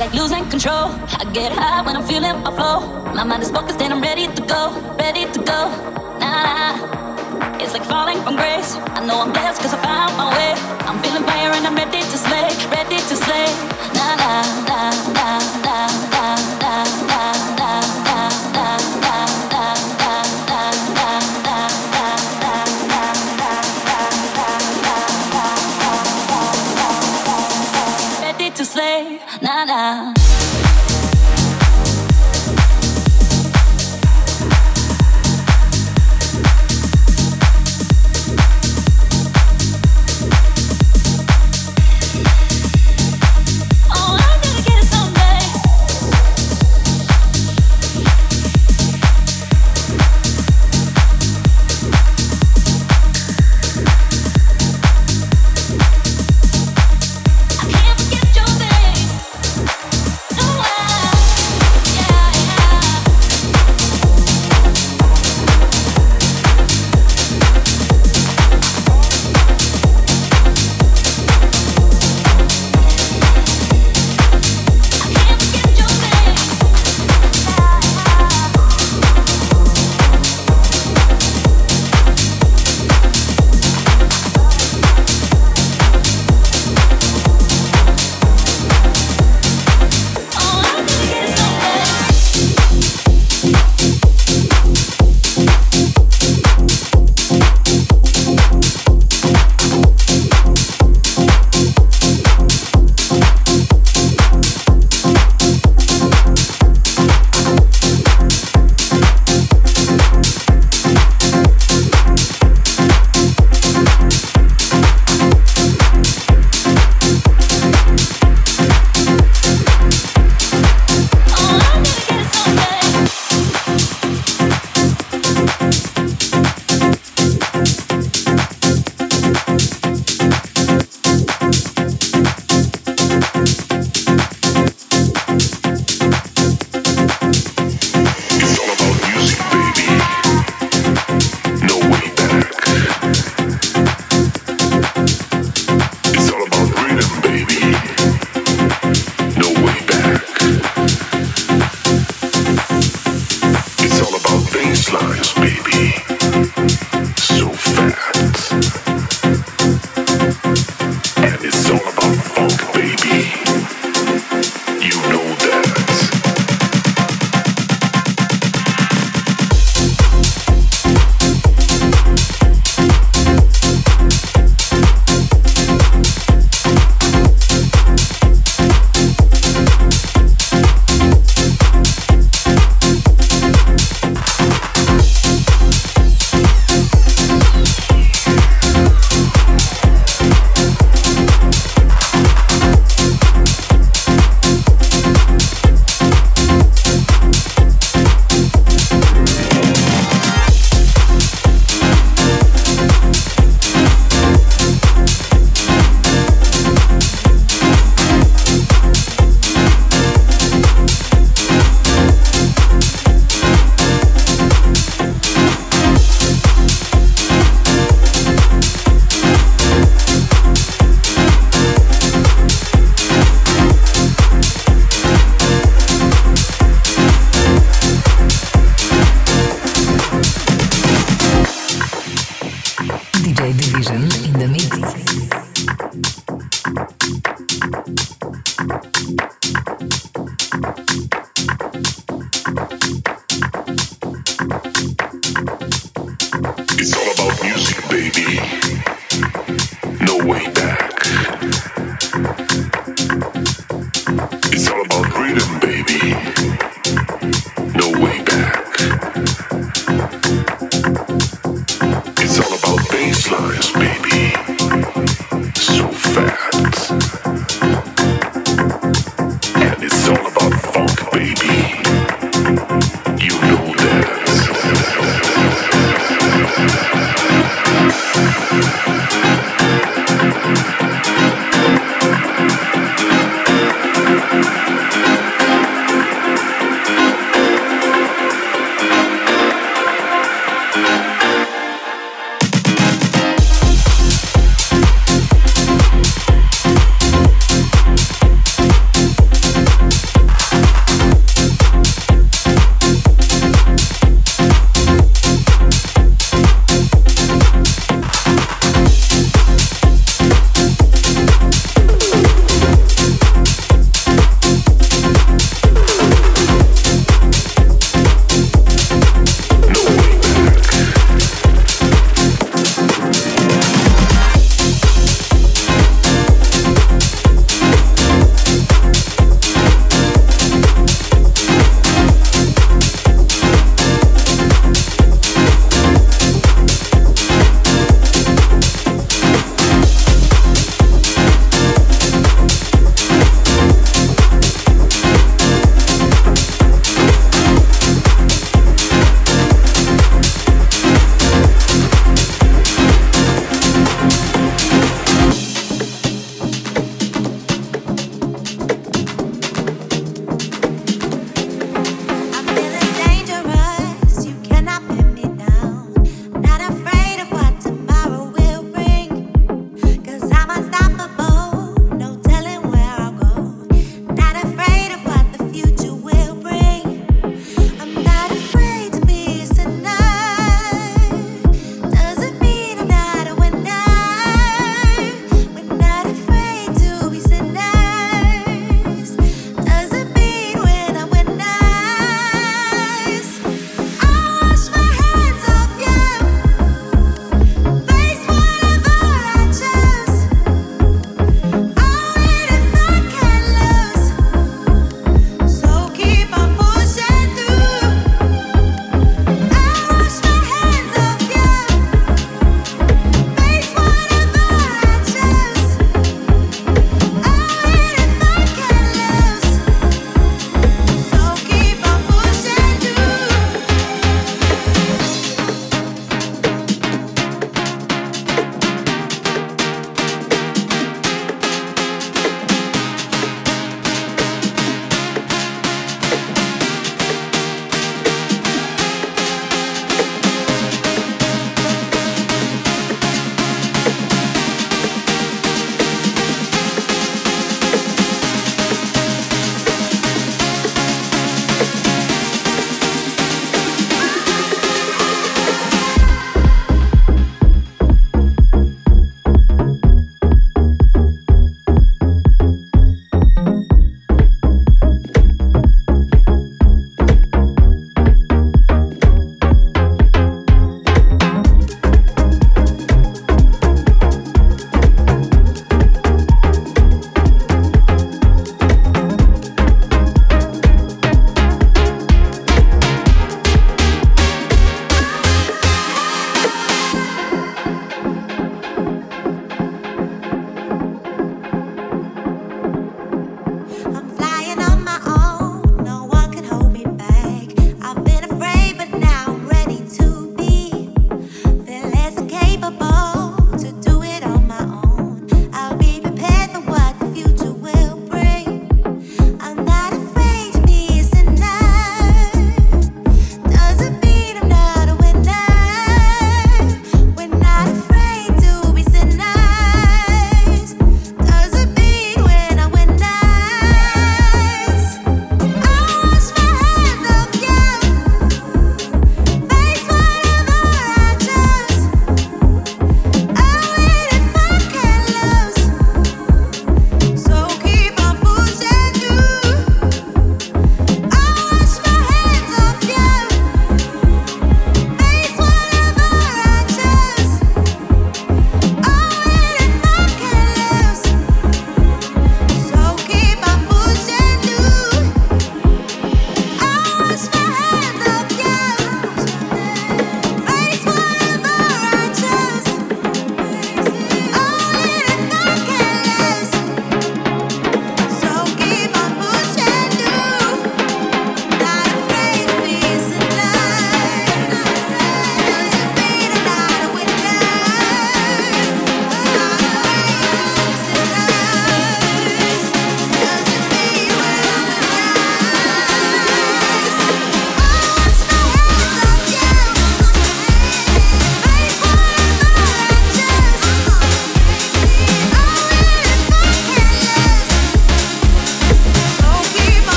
like losing control. I get high when I'm feeling my flow. My mind is focused and I'm ready to go, ready to go. Nah, nah. It's like falling from grace. I know I'm blessed cause I found my way. I'm feeling fire and I'm ready to slay, ready to slay. Nah, nah, nah, nah.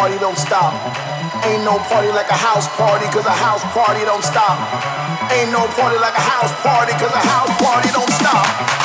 Party don't stop. Ain't no party like a house party, cause a house party don't stop. Ain't no party like a house party, cause a house party don't stop.